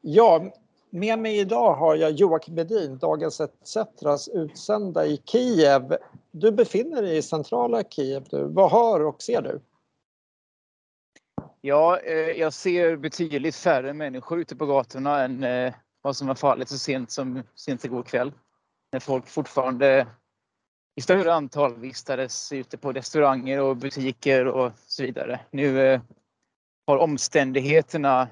Ja, med mig idag har jag Joakim Bedin, Dagens ETCs utsända i Kiev. Du befinner dig i centrala Kiev Du. Vad hör och ser du? Ja, eh, jag ser betydligt färre människor ute på gatorna än eh, vad som var fallet så sent som sent igår kväll. När folk fortfarande i större antal vistades ute på restauranger och butiker och så vidare. Nu eh, har omständigheterna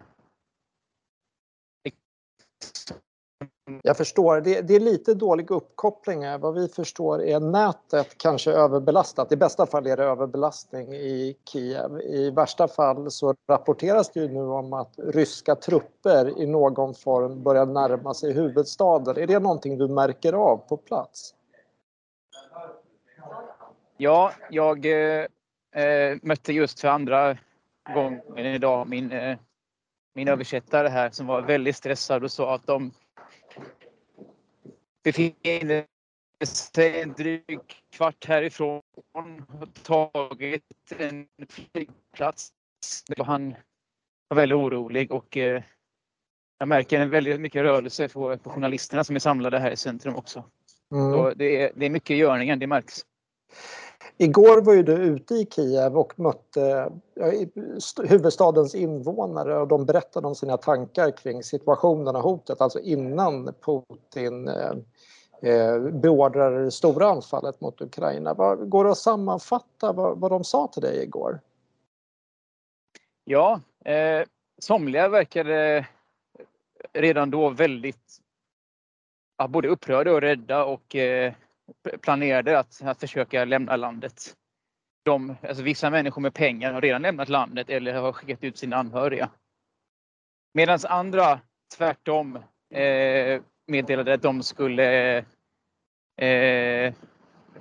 jag förstår. Det, det, är lite dålig uppkoppling här. Vad vi förstår är nätet kanske överbelastat. I bästa fall är det överbelastning i Kiev. I värsta fall så rapporteras det ju nu om att ryska trupper i någon form börjar närma sig huvudstaden. Är det någonting du märker av på plats? Ja, jag eh, eh mötte just för andra gången idag min, eh, min översättare här som var väldigt stressad och sa att de befinner sig en dryg kvart härifrån har tagit en flygplats. Han var väldigt orolig och eh, jag märker en väldigt mycket rörelse på, på journalisterna som är samlade här i centrum också. Mm. det, är, det är mycket görningen, det märks. Igår var ju du ute i Kiev och mötte huvudstadens invånare och de berättade om sina tankar kring situationen och hotet, alltså innan Putin beordrade beordrar det stora anfallet mot Ukraina. Går det att sammanfatta vad, de sa till dig igår? Ja, eh, somliga verkade redan då väldigt både upprörda och rädda och eh, planerade att, att försöka lämna landet. De, alltså vissa människor med pengar har redan lämnat landet eller har skickat ut sina anhöriga. Medan andra tvärtom eh, meddelade att de skulle eh,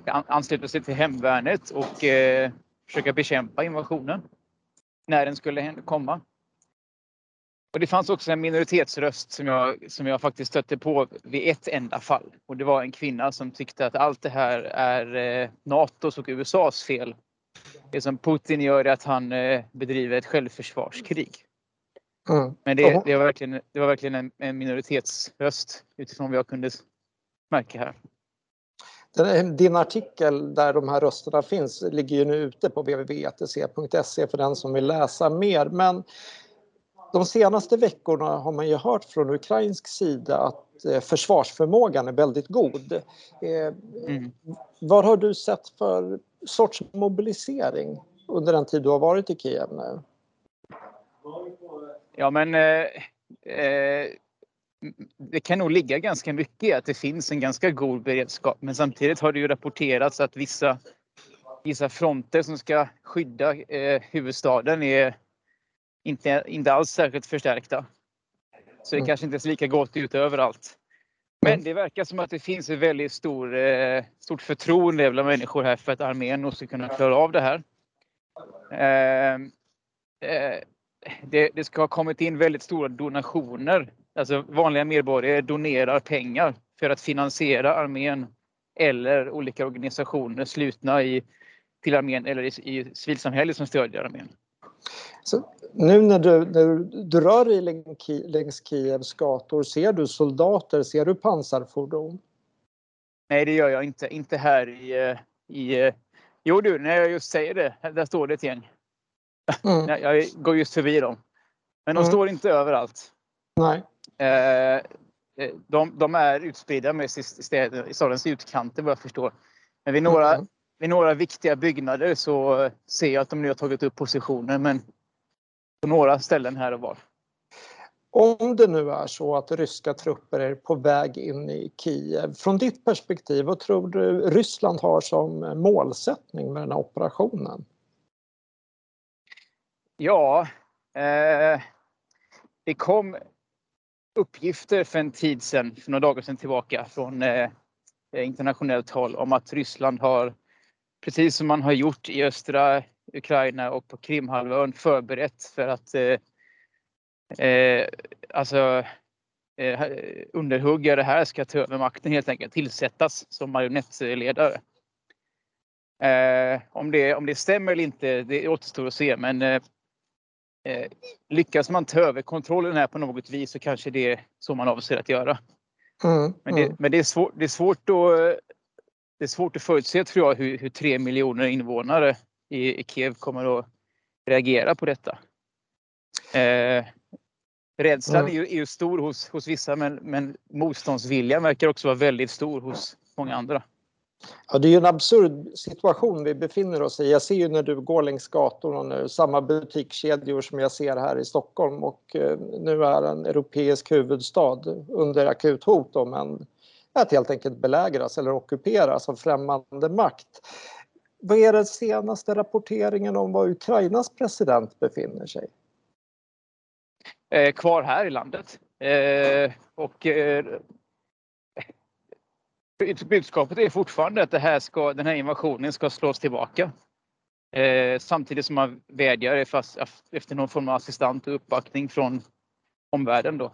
ansluta sig till hemvärnet och eh, försöka bekämpa invasionen när den skulle komma. Och det fanns också en minoritetsröst som jag, som jag faktiskt stötte på vid ett enda fall. Och det var en kvinna som tyckte att allt det här är eh, NATOs och USAs fel. Det som Putin gör är att han eh, bedriver ett självförsvarskrig. Mm. Men det, det, var verkligen, det var verkligen en, en minoritetsröst utifrån vad jag kunde märka här. Din artikel där de här rösterna finns ligger ju nu ute på www.etc.se för den som vill läsa mer. Men de senaste veckorna har man ju hört från ukrainsk sida att eh, försvarsförmågan är väldigt god. Eh, mm. Vad har du sett för sorts mobilisering under den tid du har varit i Kiev nu? Ja men eh, eh, det kan nog ligga ganska mycket i att det finns en ganska god beredskap men samtidigt har det ju rapporterats att vissa, vissa fronter som ska skydda eh, huvudstaden är inte, inte alls särskilt förstärkta. Så det mm. kanske inte ser lika gott ut överallt. Men mm. det verkar som att det finns ett väldigt stor, eh, stort förtroende bland människor här för att armén nog ska kunna klara av det här. Eh, eh, det, det, ska ha kommit in väldigt stora donationer. Alltså vanliga medborgare donerar pengar för att finansiera armén eller olika organisationer slutna i, till armén eller i, i civilsamhället som stödjer armén. Så nu när du, när du rör dig längs Kievs gator, ser du soldater, ser du pansarfordon? Nej, det gör jag inte. Inte här i... i jo du, när jag just säger det, där står det ett gäng. Mm. Jag går just förbi dem. Men de mm. står inte överallt. Nej. Eh, eh, de, de är utspridda med i, stadens utkanter vad jag förstår. Men vid några, mm. Vid några viktiga byggnader så ser jag att de nu har tagit upp positioner men på några ställen här och var. Om det nu är så att ryska trupper är på väg in i Kiev, från ditt perspektiv, vad tror du Ryssland har som målsättning med den här operationen? Ja, eh, det kom uppgifter för en tid sedan, för några dagar sedan tillbaka, från eh, internationellt håll om att Ryssland har, precis som man har gjort i östra Ukraina och på Krimhalvön förberett för att eh, eh, alltså eh, underhuggare här ska ta över makten helt enkelt, tillsättas som marionettledare. Eh, om, det, om det stämmer eller inte, det återstår att se men eh, Eh, lyckas man ta över kontrollen här på något vis så kanske det är så man avser att göra. Mm, men, det, mm. men det, är svår, det, är svårt att, det är svårt att förutse tror jag hur, hur tre miljoner invånare i, i Kiev kommer att reagera på detta. Eh, rädslan mm. är, ju, är ju stor hos, hos vissa men, men motståndsviljan verkar också vara väldigt stor hos många andra. Ja, det är ju en absurd situation vi befinner oss i. Jag ser ju när du går längs gatorna nu, samma butikskedjor som jag ser här i Stockholm och eh, nu är en europeisk huvudstad under akut hot om en, att helt enkelt belägras eller ockuperas av främmande makt. Vad är den senaste rapporteringen om var Ukrainas president befinner sig? Eh, kvar här i landet. Eh, och eh, budskapet är fortfarande att här ska, den här invasionen ska slås tillbaka. Eh, samtidigt som man vädjar efter någon form av assistent och uppbackning från omvärlden. Då.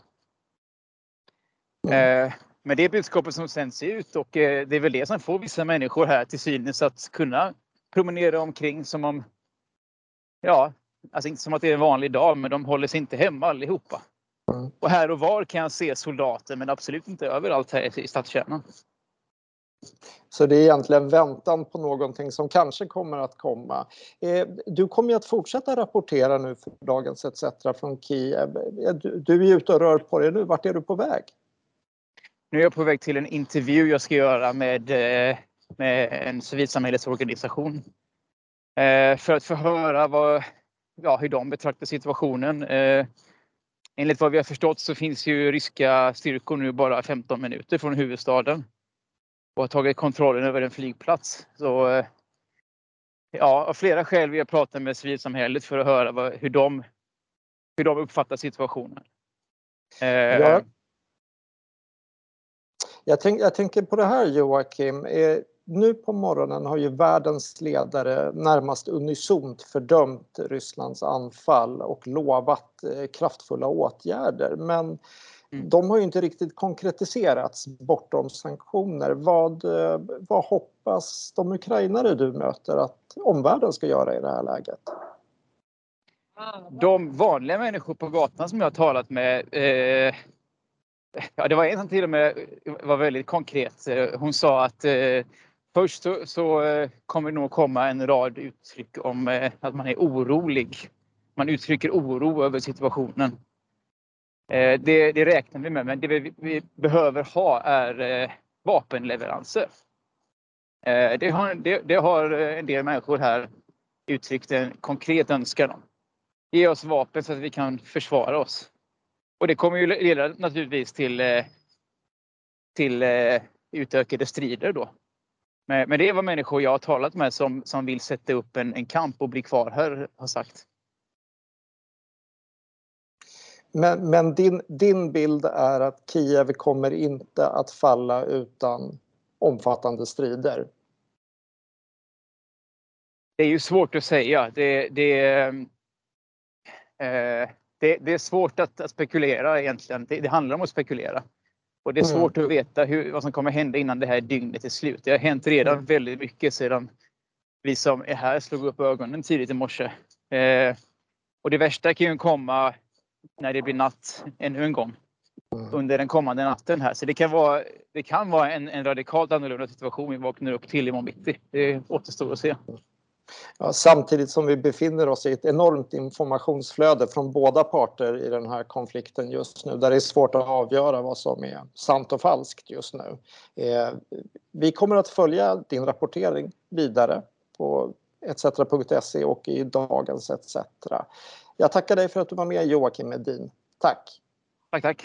Eh, men det är budskapet som sänds ut och eh, det är väl det som får vissa människor här till synes att kunna promenera omkring som om, ja, alltså inte som att det är en vanlig dag, men de håller sig inte hemma allihopa. Mm. Och här och var kan jag se soldater, men absolut inte överallt här i stadskärnan. Så det är egentligen väntan på någonting som kanske kommer att komma. Eh, du kommer ju att fortsätta rapportera nu för Dagens ETC från Kiev. Eh, du är ute och rör på dig nu. Vart är du på väg? Nu är jag på väg till en intervju jag ska göra med, eh, med en civilsamhällesorganisation. Eh, för att förhöra vad, ja, hur de betraktar situationen. Eh, enligt vad vi har förstått så finns ju ryska styrkor nu bara 15 minuter från huvudstaden och har tagit kontrollen över en flygplats. Så, ja, av flera skäl vill jag prata med civilsamhället för att höra vad, hur, de, hur de uppfattar situationen. Ja. Jag, tänk, jag, tänker på det här Joakim. Eh, nu på morgonen har ju världens ledare närmast unisont fördömt Rysslands anfall och lovat eh, kraftfulla åtgärder. Men Mm. De har ju inte riktigt konkretiserats bortom sanktioner. Vad, eh, vad hoppas de ukrainare du möter att omvärlden ska göra i det här läget? De vanliga människor på gatan som jag har talat med eh, Ja, det var en som till och med var väldigt konkret. Hon sa att eh, först så, så eh, kommer det nog komma en rad uttryck om eh, att man är orolig. Man uttrycker oro över situationen. Eh, det, det, räknar vi med, men det vi, vi behöver ha är eh, vapenleveranser. Eh, det har, det, det har, eh, en del människor här uttryckt en konkret önskan om. Ge oss vapen så att vi kan försvara oss. Och det kommer ju leda naturligtvis till, till utökade strider då. Men, men det är vad människor jag har talat med som, som vill sätta upp en, en kamp och bli kvar här har sagt. Men, men din, din bild är att Kiev kommer inte att falla utan omfattande strider? Det är ju svårt att säga. Det, det, eh, det, det är svårt att, att spekulera egentligen. Det, det, handlar om att spekulera. Och det är mm. svårt mm. att veta hur, vad som kommer hända innan det här dygnet är slut. Det har hänt redan mm. väldigt mycket sedan vi som är här slog upp ögonen tidigt i morse. Eh, och det värsta kan ju komma när det blir natt ännu en gång mm. under den kommande natten här. Så det kan vara, det kan vara en, en radikalt annorlunda situation vi vaknar upp till imorgon bitti. Det återstår att se. Ja, samtidigt som vi befinner oss i ett enormt informationsflöde från båda parter i den här konflikten just nu, där det är svårt att avgöra vad som är sant och falskt just nu. Eh, vi kommer att följa din rapportering vidare på etc.se och i dagens etc. Jag tackar dig för att du var med Joakim Medin. Tack! Tack, tack!